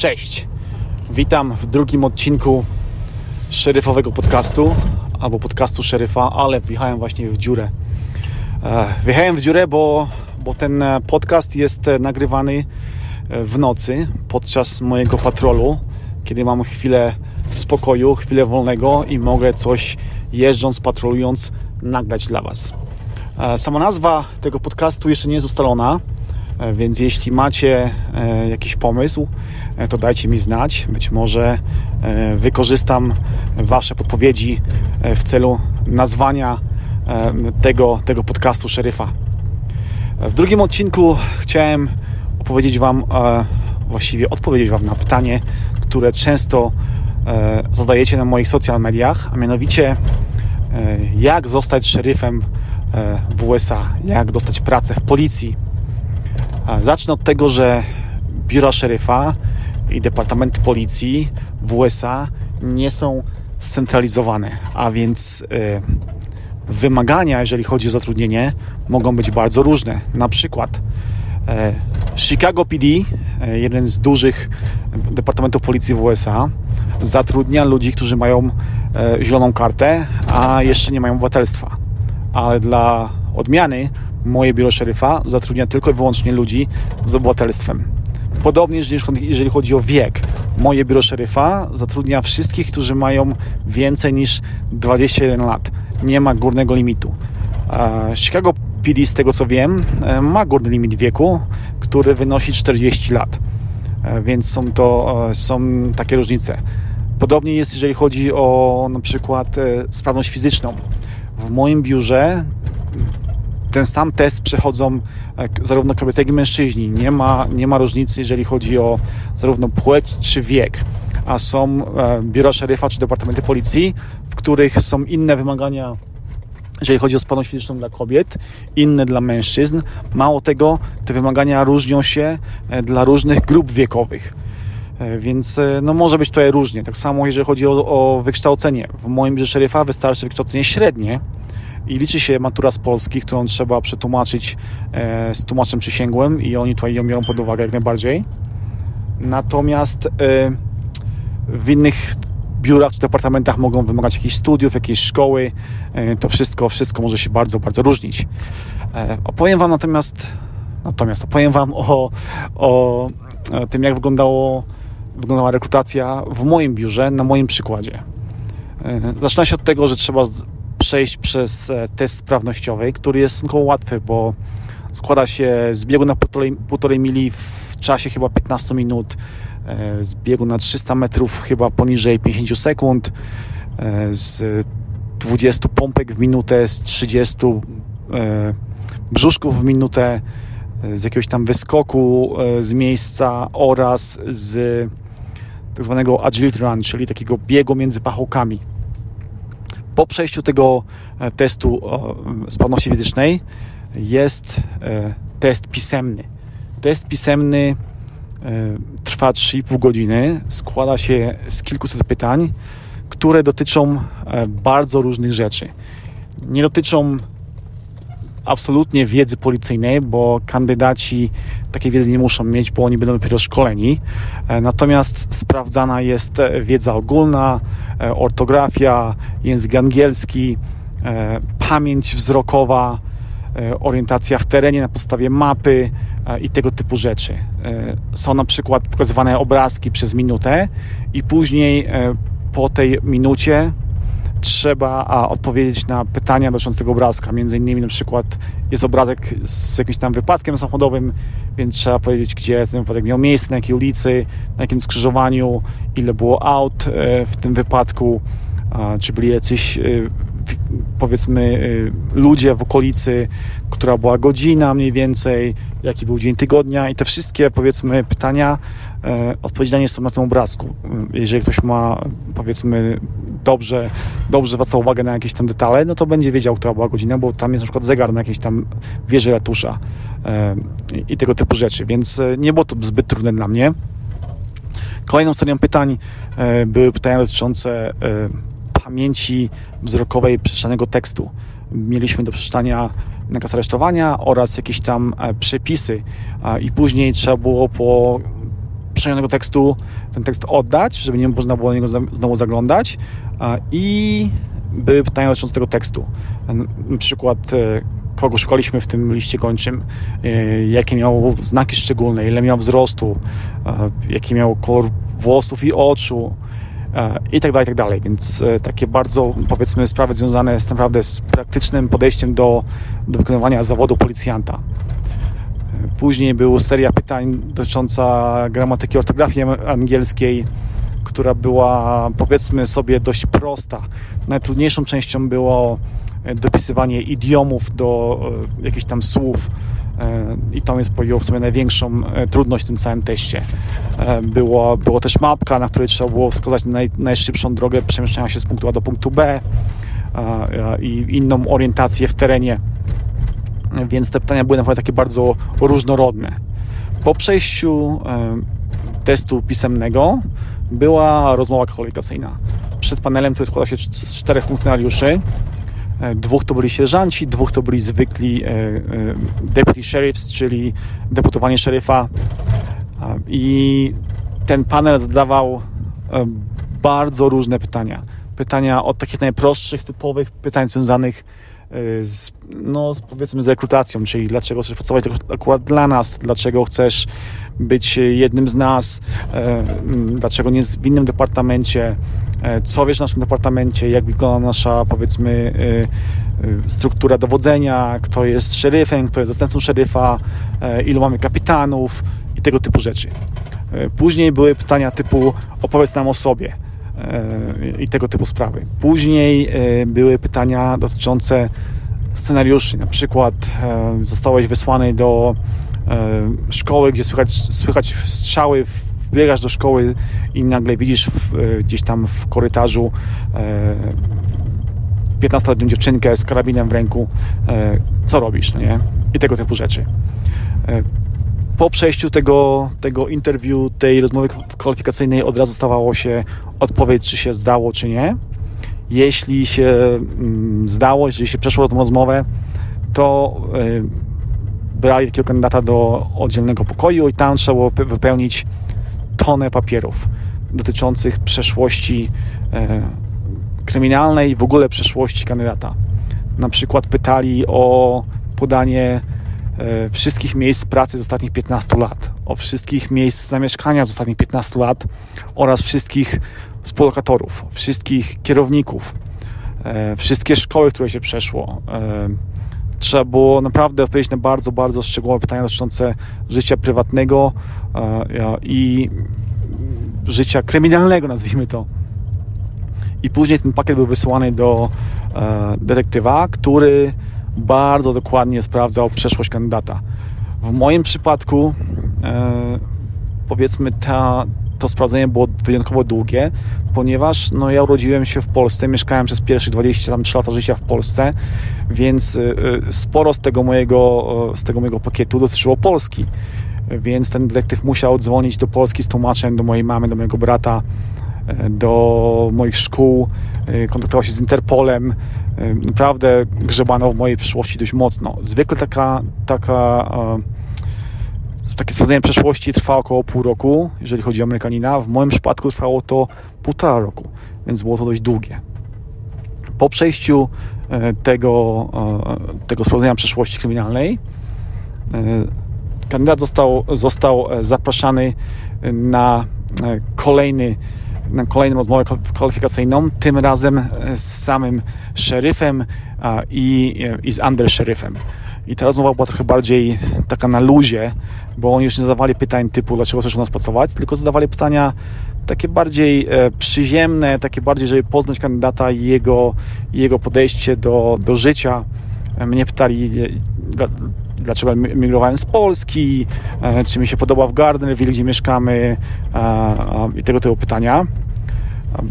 Cześć! Witam w drugim odcinku szeryfowego podcastu albo podcastu szeryfa, ale wjechałem właśnie w dziurę. E, wjechałem w dziurę, bo, bo ten podcast jest nagrywany w nocy podczas mojego patrolu, kiedy mam chwilę spokoju, chwilę wolnego i mogę coś jeżdżąc, patrolując nagrać dla Was. E, sama nazwa tego podcastu jeszcze nie jest ustalona, e, więc jeśli macie e, jakiś pomysł, to dajcie mi znać. Być może wykorzystam Wasze podpowiedzi w celu nazwania tego, tego podcastu szeryfa. W drugim odcinku chciałem opowiedzieć Wam, właściwie odpowiedzieć Wam na pytanie, które często zadajecie na moich social mediach, a mianowicie jak zostać szeryfem E, w USA, jak dostać pracę w policji. Zacznę od tego, że biura szeryfa i departamenty policji w USA nie są scentralizowane, a więc e, wymagania, jeżeli chodzi o zatrudnienie, mogą być bardzo różne. Na przykład e, Chicago PD, jeden z dużych departamentów policji w USA, zatrudnia ludzi, którzy mają zieloną kartę, a jeszcze nie mają obywatelstwa ale dla odmiany moje biuro szeryfa zatrudnia tylko i wyłącznie ludzi z obywatelstwem. Podobnie jeżeli chodzi o wiek. Moje biuro szeryfa zatrudnia wszystkich, którzy mają więcej niż 21 lat. Nie ma górnego limitu. Chicago PD, z tego co wiem, e, ma górny limit wieku, który wynosi 40 lat. E, więc są to e, są takie różnice. Podobnie jest, jeżeli chodzi o na przykład sprawność fizyczną w moim biurze ten sam test przechodzą e, zarówno kobiety, jak i mężczyźni. Nie ma, nie ma różnicy, jeżeli chodzi o zarówno płeć czy wiek. A są e, biura szeryfa czy departamenty policji, w których są inne wymagania, jeżeli chodzi o sprawność fizyczną dla kobiet, inne dla mężczyzn. Mało tego, te wymagania różnią się e, dla różnych grup wiekowych. Więc no, może być tutaj różnie. Tak samo jeżeli chodzi o, o wykształcenie. W moim biurze szeryfa wystarczy wykształcenie średnie, i liczy się matura z Polski, którą trzeba przetłumaczyć e, z tłumaczem przysięgłym i oni tutaj ją biorą pod uwagę jak najbardziej. Natomiast e, w innych biurach czy departamentach mogą wymagać jakichś studiów, jakiejś szkoły. E, to wszystko, wszystko może się bardzo, bardzo różnić. Opowiem Wam natomiast, natomiast opowiem Wam o, o tym, jak wyglądało, wyglądała rekrutacja w moim biurze, na moim przykładzie. Zaczyna się od tego, że trzeba przejść przez e, test sprawnościowy, który jest stosunkowo łatwy, bo składa się z biegu na półtorej, półtorej mili w czasie chyba 15 minut, e, z biegu na 300 metrów chyba poniżej 50 sekund, e, z 20 pompek w minutę, z 30 brzuszków w minutę, z jakiegoś tam wyskoku z miejsca oraz z tak zwanego agility run, czyli takiego biegu między pachołkami. Po przejściu tego e, testu sprawności fizycznej jest e, test pisemny. Test pisemny e, trwa 3,5 godziny, składa się z kilkuset pytań, które dotyczą bardzo różnych rzeczy. Nie dotyczą absolutnie wiedzy policyjnej, bo kandydaci takiej wiedzy nie muszą mieć, bo oni będą dopiero szkoleni. E, natomiast sprawdzana jest wiedza ogólna, e, ortografia, język angielski, e, pamięć wzrokowa, orientacja w terenie na podstawie mapy i tego typu rzeczy. Są na przykład pokazywane obrazki przez minutę i później po tej minucie trzeba a, odpowiedzieć na pytania dotyczące tego obrazka. Między innymi na przykład jest obrazek z jakimś tam wypadkiem samochodowym, więc trzeba powiedzieć, gdzie ten wypadek miał miejsce, na jakiej ulicy, na jakim skrzyżowaniu, ile było aut e, w tym wypadku, czy byli jacyś e, powiedzmy e, ludzie w okolicy, która była godzina mniej więcej, jaki był dzień tygodnia i te wszystkie powiedzmy pytania odpowiedzialnie są na tym obrazku. Jeżeli ktoś ma powiedzmy dobrze, dobrze zwracał uwagę na jakieś tam detale, no to będzie wiedział, która była godzina, bo tam jest na przykład zegar na jakiejś tam wieży ratusza e, i tego typu rzeczy, więc e, nie było to zbyt trudne dla mnie. Kolejną serią pytań e, były pytania dotyczące pamięci wzrokowej przeczytanego tekstu. Mieliśmy do przeczytania nakaz aresztowania oraz jakieś tam przepisy i później trzeba było po przeniesionego tekstu ten tekst oddać, żeby nie można było do niego znowu zaglądać i były pytania dotyczące tego tekstu. Na przykład e, kogo szukaliśmy w tym liście kończym, e, jakie miał znaki szczególne, ile miał wzrostu, jaki miał kolor włosów i oczu, i tak dalej, i tak dalej. Więc e, takie bardzo, powiedzmy, sprawy związane z naprawdę z praktycznym podejściem do, do wykonywania zawodu policjanta. E, później była seria pytań dotycząca gramatyki ortografii angielskiej, która była, powiedzmy sobie, dość prosta. Najtrudniejszą częścią było e, dopisywanie idiomów do jakichś tam słów E, i to jest pojawiło w sobie największą e, trudność w tym całym teście. E, było, było też mapka, na której trzeba było wskazać naj, najszybszą drogę przemieszczania się z punktu A do punktu B i inną orientację w terenie, więc te pytania były naprawdę takie bardzo różnorodne. Po przejściu testu pisemnego była rozmowa kwalifikacyjna. Przed panelem, który składa się z czterech funkcjonariuszy, E, dwóch to byli sierżanci, dwóch to byli zwykli e, e, deputy sheriffs, czyli deputowanie szeryfa. I ten panel zadawał bardzo różne pytania. Pytania od takich najprostszych, typowych pytań związanych z, no, powiedzmy z rekrutacją, czyli dlaczego chcesz pracować akurat dla nas, dlaczego chcesz być jednym z nas, dlaczego nie w innym departamencie, co wiesz w naszym departamencie, jak wygląda nasza, powiedzmy, struktura dowodzenia, kto jest szeryfem, kto jest zastępcą szeryfa, ilu mamy kapitanów i tego typu rzeczy. Później były pytania typu opowiedz nam o sobie i tego typu sprawy. Później były pytania dotyczące scenariuszy, na przykład zostałeś wysłany do szkoły, gdzie słychać, słychać strzały wbiegasz do szkoły i nagle widzisz w, e, gdzieś tam w korytarzu e, 15-letnią dziewczynkę z karabinem w ręku, e, co robisz, no nie? I tego typu rzeczy. E, po przejściu tego, tego interwiu, tej rozmowy kwalifikacyjnej od razu stawało się odpowiedź, czy się zdało, czy nie. Jeśli się mm, zdało, jeśli się przeszło tą rozmowę, to e, brali takiego kandydata do oddzielnego pokoju i tam trzeba było wypełnić tonę papierów dotyczących przeszłości e, kryminalnej, w ogóle przeszłości kandydata. Na przykład pytali o podanie e, wszystkich miejsc pracy z ostatnich 15 lat, o wszystkich miejsc zamieszkania z ostatnich 15 lat oraz wszystkich współlokatorów, wszystkich kierowników, e, wszystkie szkoły, które się przeszło. E, trzeba było naprawdę odpowiedzieć na bardzo, bardzo szczegółowe pytania dotyczące życia prywatnego e, i życia kryminalnego, nazwijmy to. I później ten pakiet był wysłany do detektywa, który bardzo dokładnie sprawdzał przeszłość kandydata. W moim przypadku, powiedzmy, ta, to sprawdzenie było wyjątkowo długie, ponieważ no, ja urodziłem się w Polsce, mieszkałem przez pierwsze 23 lata życia w Polsce, więc y, y, sporo z tego mojego, z tego mojego pakietu dotyczyło Polski. Więc ten detektyw musiał dzwonić do Polski z tłumaczem, do mojej mamy, do mojego brata, e, do moich szkół, e, kontaktował się z Interpolem. Naprawdę grzebano w mojej przyszłości dość mocno. Zwykle taka, taka takie sprawdzenie przeszłości trwa około pół roku, jeżeli chodzi o Amerykanina. W moim przypadku trwało to półtora roku, więc było to dość długie. Po przejściu e, tego, e, tego sprawdzenia przeszłości kryminalnej e, kandydat został, został zapraszany na kolejny na kolejną rozmowę kwalifikacyjną, tym razem z samym szeryfem i, i z underszeryfem. I ta rozmowa była trochę bardziej taka na luzie, bo oni już nie zadawali pytań typu dlaczego chcesz u nas pracować, tylko zadawali pytania takie bardziej e, przyziemne, takie bardziej, żeby poznać kandydata i jego, jego podejście do, do życia. E, mnie pytali, e, dlaczego emigrowałem z Polski, czy mi się podoba w Gardnerville, gdzie mieszkamy i tego typu pytania.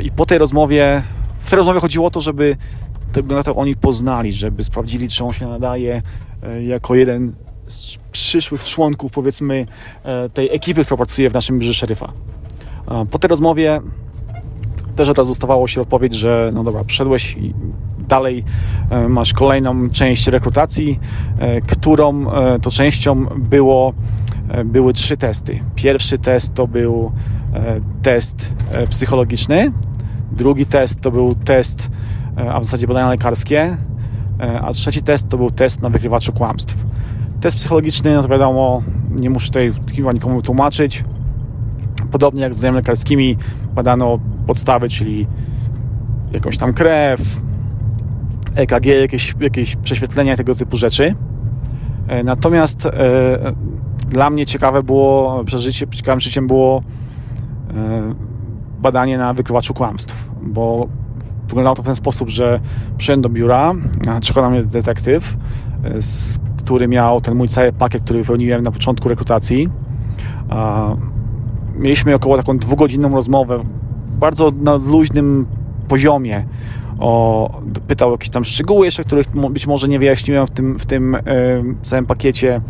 I po tej rozmowie, w tej rozmowie chodziło o to, żeby tego kandydata oni poznali, żeby sprawdzili, czy on się nadaje E, jako jeden z przyszłych członków, powiedzmy, e, tej ekipy, która pracuje w naszym biurze szeryfa. Po tej rozmowie też od razu stawało się odpowiedź, że no dobra, przyszedłeś i dalej e, masz kolejną część rekrutacji, którą to częścią było były trzy testy. Pierwszy test to był test psychologiczny, drugi test to był test, a w zasadzie badania lekarskie, a trzeci test to był test na wykrywaczu kłamstw. Test psychologiczny, no to wiadomo, nie muszę tutaj chyba nikomu tłumaczyć. Podobnie jak z badaniami lekarskimi badano podstawy, czyli jakąś tam krew, EKG, jakieś, jakieś prześwietlenia tego typu rzeczy. E, natomiast e, dla mnie ciekawe było, przeżycie, ciekawym życiem było e, badanie na wykrywaczu kłamstw, bo wyglądało to w ten sposób, że przyszedłem do biura, na mnie detektyw, z, który miał ten mój cały pakiet, który wypełniłem na początku rekrutacji. Mieliśmy około taką dwugodzinną rozmowę, bardzo na luźnym poziomie o, pytał jakieś tam szczegóły jeszcze, których być może nie wyjaśniłem w tym, w tym całym pakiecie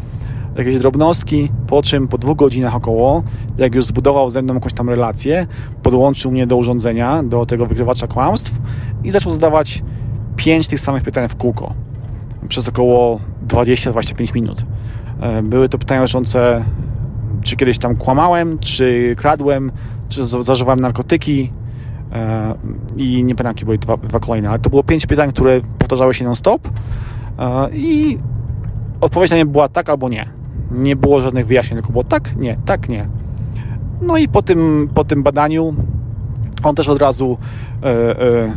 jakieś drobnostki, po czym po dwóch godzinach około, jak już zbudował ze mną jakąś tam relację, podłączył mnie do urządzenia, do tego wykrywacza kłamstw i zaczął zadawać pięć tych samych pytań w kółko przez około 20-25 minut. E, były to pytania dotyczące czy kiedyś tam kłamałem, czy kradłem, czy zażywałem narkotyki, E, i nie pamiętam, jakie były dwa, dwa kolejne, ale to było pięć pytań, które powtarzały się non-stop e, i odpowiedź na nie była tak albo nie. Nie było żadnych wyjaśnień, tylko było tak, nie, tak, nie. No i po tym, po tym badaniu on też od razu e, e,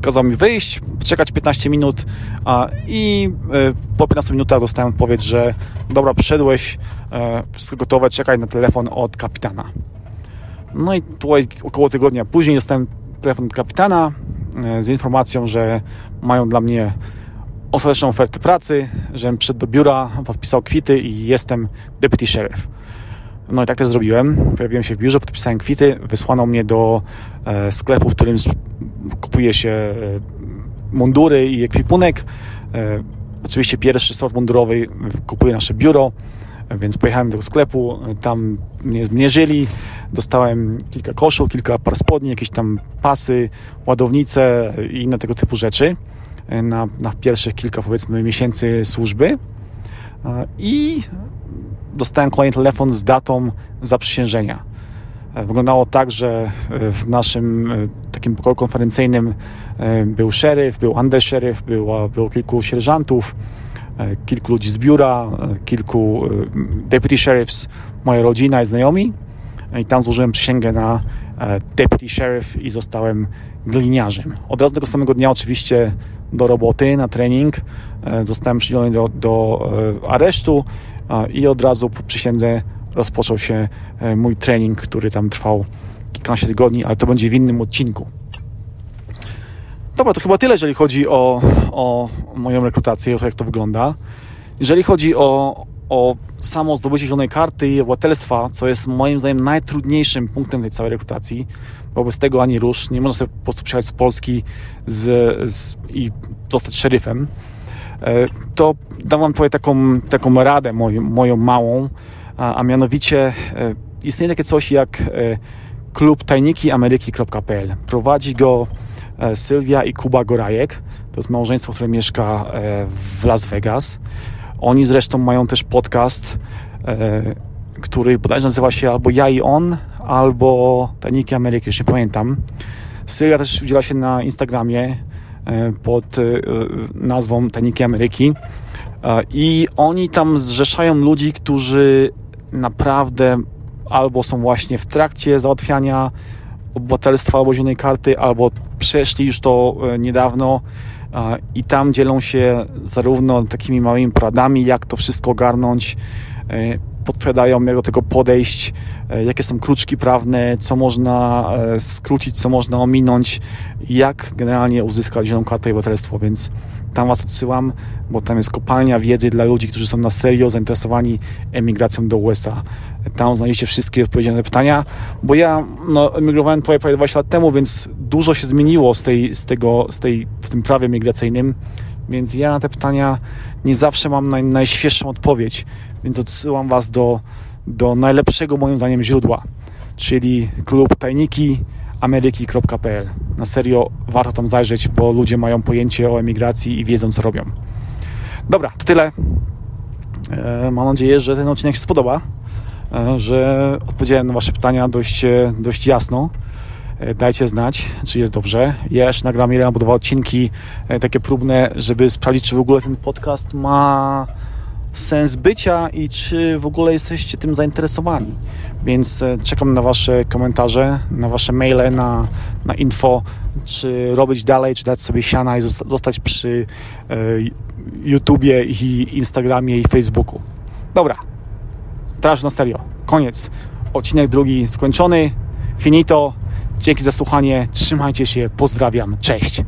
kazał mi wyjść, czekać 15 minut a, i e, po 15 minutach dostałem odpowiedź, że dobra, przyszedłeś, e, wszystko gotowe, czekaj na telefon od kapitana. No i tutaj około tygodnia później dostałem telefon od kapitana e, z informacją, że mają dla mnie ostateczną ofertę pracy, żebym przyszedł do biura, podpisał kwity i jestem deputy sheriff. No i tak też zrobiłem. Pojawiłem się w biurze, podpisałem kwity, wysłano mnie do e, sklepu, w którym kupuje się e, mundury i ekwipunek. Oczywiście pierwszy sort mundurowy kupuje nasze biuro więc pojechałem do sklepu, tam mnie zmierzyli, dostałem kilka koszów, kilka par spodni, jakieś tam pasy, ładownice i inne tego typu rzeczy na, na pierwszych kilka powiedzmy miesięcy służby i dostałem kolejny telefon z datą zaprzysiężenia. Wyglądało tak, że w naszym takim pokoju konferencyjnym był szeryf, był underszeryf, było, było kilku sierżantów, E, kilku ludzi z biura, e, kilku e, deputy sheriffs, moja rodzina i znajomi. I tam złożyłem przysięgę na deputy sheriff i zostałem gliniarzem. Od razu tego samego dnia oczywiście do roboty, na trening. Zostałem przydzielony do, do aresztu i od razu po przysiędze rozpoczął się mój trening, który tam trwał kilkanaście tygodni, ale to będzie w innym odcinku. Dobra, to chyba tyle, jeżeli chodzi o, o moją rekrutację, o to, jak to wygląda. Jeżeli chodzi o, o samo zdobycie zielonej karty i obywatelstwa, co jest moim zdaniem najtrudniejszym punktem tej całej rekrutacji, wobec tego ani rusz, nie można sobie po prostu przyjechać z Polski z, z, i zostać szeryfem, e, to dam Wam taką, taką radę moją, moją małą, a, a mianowicie e, istnieje takie coś jak e, klub tajnikiameryki.pl. Prowadzi go Sylwia i Kuba Gorajek. To jest małżeństwo, które mieszka w Las Vegas. Oni zresztą mają też podcast, e, który bodajże nazywa się albo Ja i On, albo Tajniki Ameryki, już nie pamiętam. Sylwia też udziela się na Instagramie pod nazwą Tajniki Ameryki. I oni tam zrzeszają ludzi, którzy naprawdę albo są właśnie w trakcie załatwiania obywatelstwa albo zielonej karty, albo przeszli już to e, niedawno i tam dzielą się zarówno takimi małymi poradami, jak to wszystko ogarnąć, e, podpowiadają, jak do tego podejść, e, jakie są kruczki prawne, co można skrócić, co można ominąć, jak generalnie uzyskać zieloną kartę i obywatelstwo, więc tam Was odsyłam, bo tam jest kopalnia wiedzy dla ludzi, którzy są na serio zainteresowani emigracją do USA. Tam znajdziecie wszystkie odpowiedzi na pytania, bo ja no, emigrowałem tutaj prawie 20 lat temu, więc dużo się zmieniło z, tej, z, tego, z tej, w tym prawie migracyjnym, więc ja na te pytania nie zawsze mam naj, najświeższą odpowiedź, więc odsyłam Was do, do najlepszego moim zdaniem źródła, czyli klub Tajniki ameryki.pl. Na serio warto tam zajrzeć, bo ludzie mają pojęcie o emigracji i wiedzą, co robią. Dobra, to tyle. E, mam nadzieję, że ten odcinek się spodoba, e, że odpowiedziałem na Wasze pytania dość, e, dość jasno. Dajcie znać, czy jest dobrze. Ja jeszcze nagram albo dwa odcinki takie próbne, żeby sprawdzić, czy w ogóle ten podcast ma sens bycia i czy w ogóle jesteście tym zainteresowani. Więc czekam na Wasze komentarze, na Wasze maile, na, na info, czy robić dalej, czy dać sobie siana i zostać przy YouTubie i Instagramie i Facebooku. Dobra, teraz na stereo. Koniec. Odcinek drugi skończony. Finito. Dzięki za słuchanie. Trzymajcie się. Pozdrawiam. Cześć.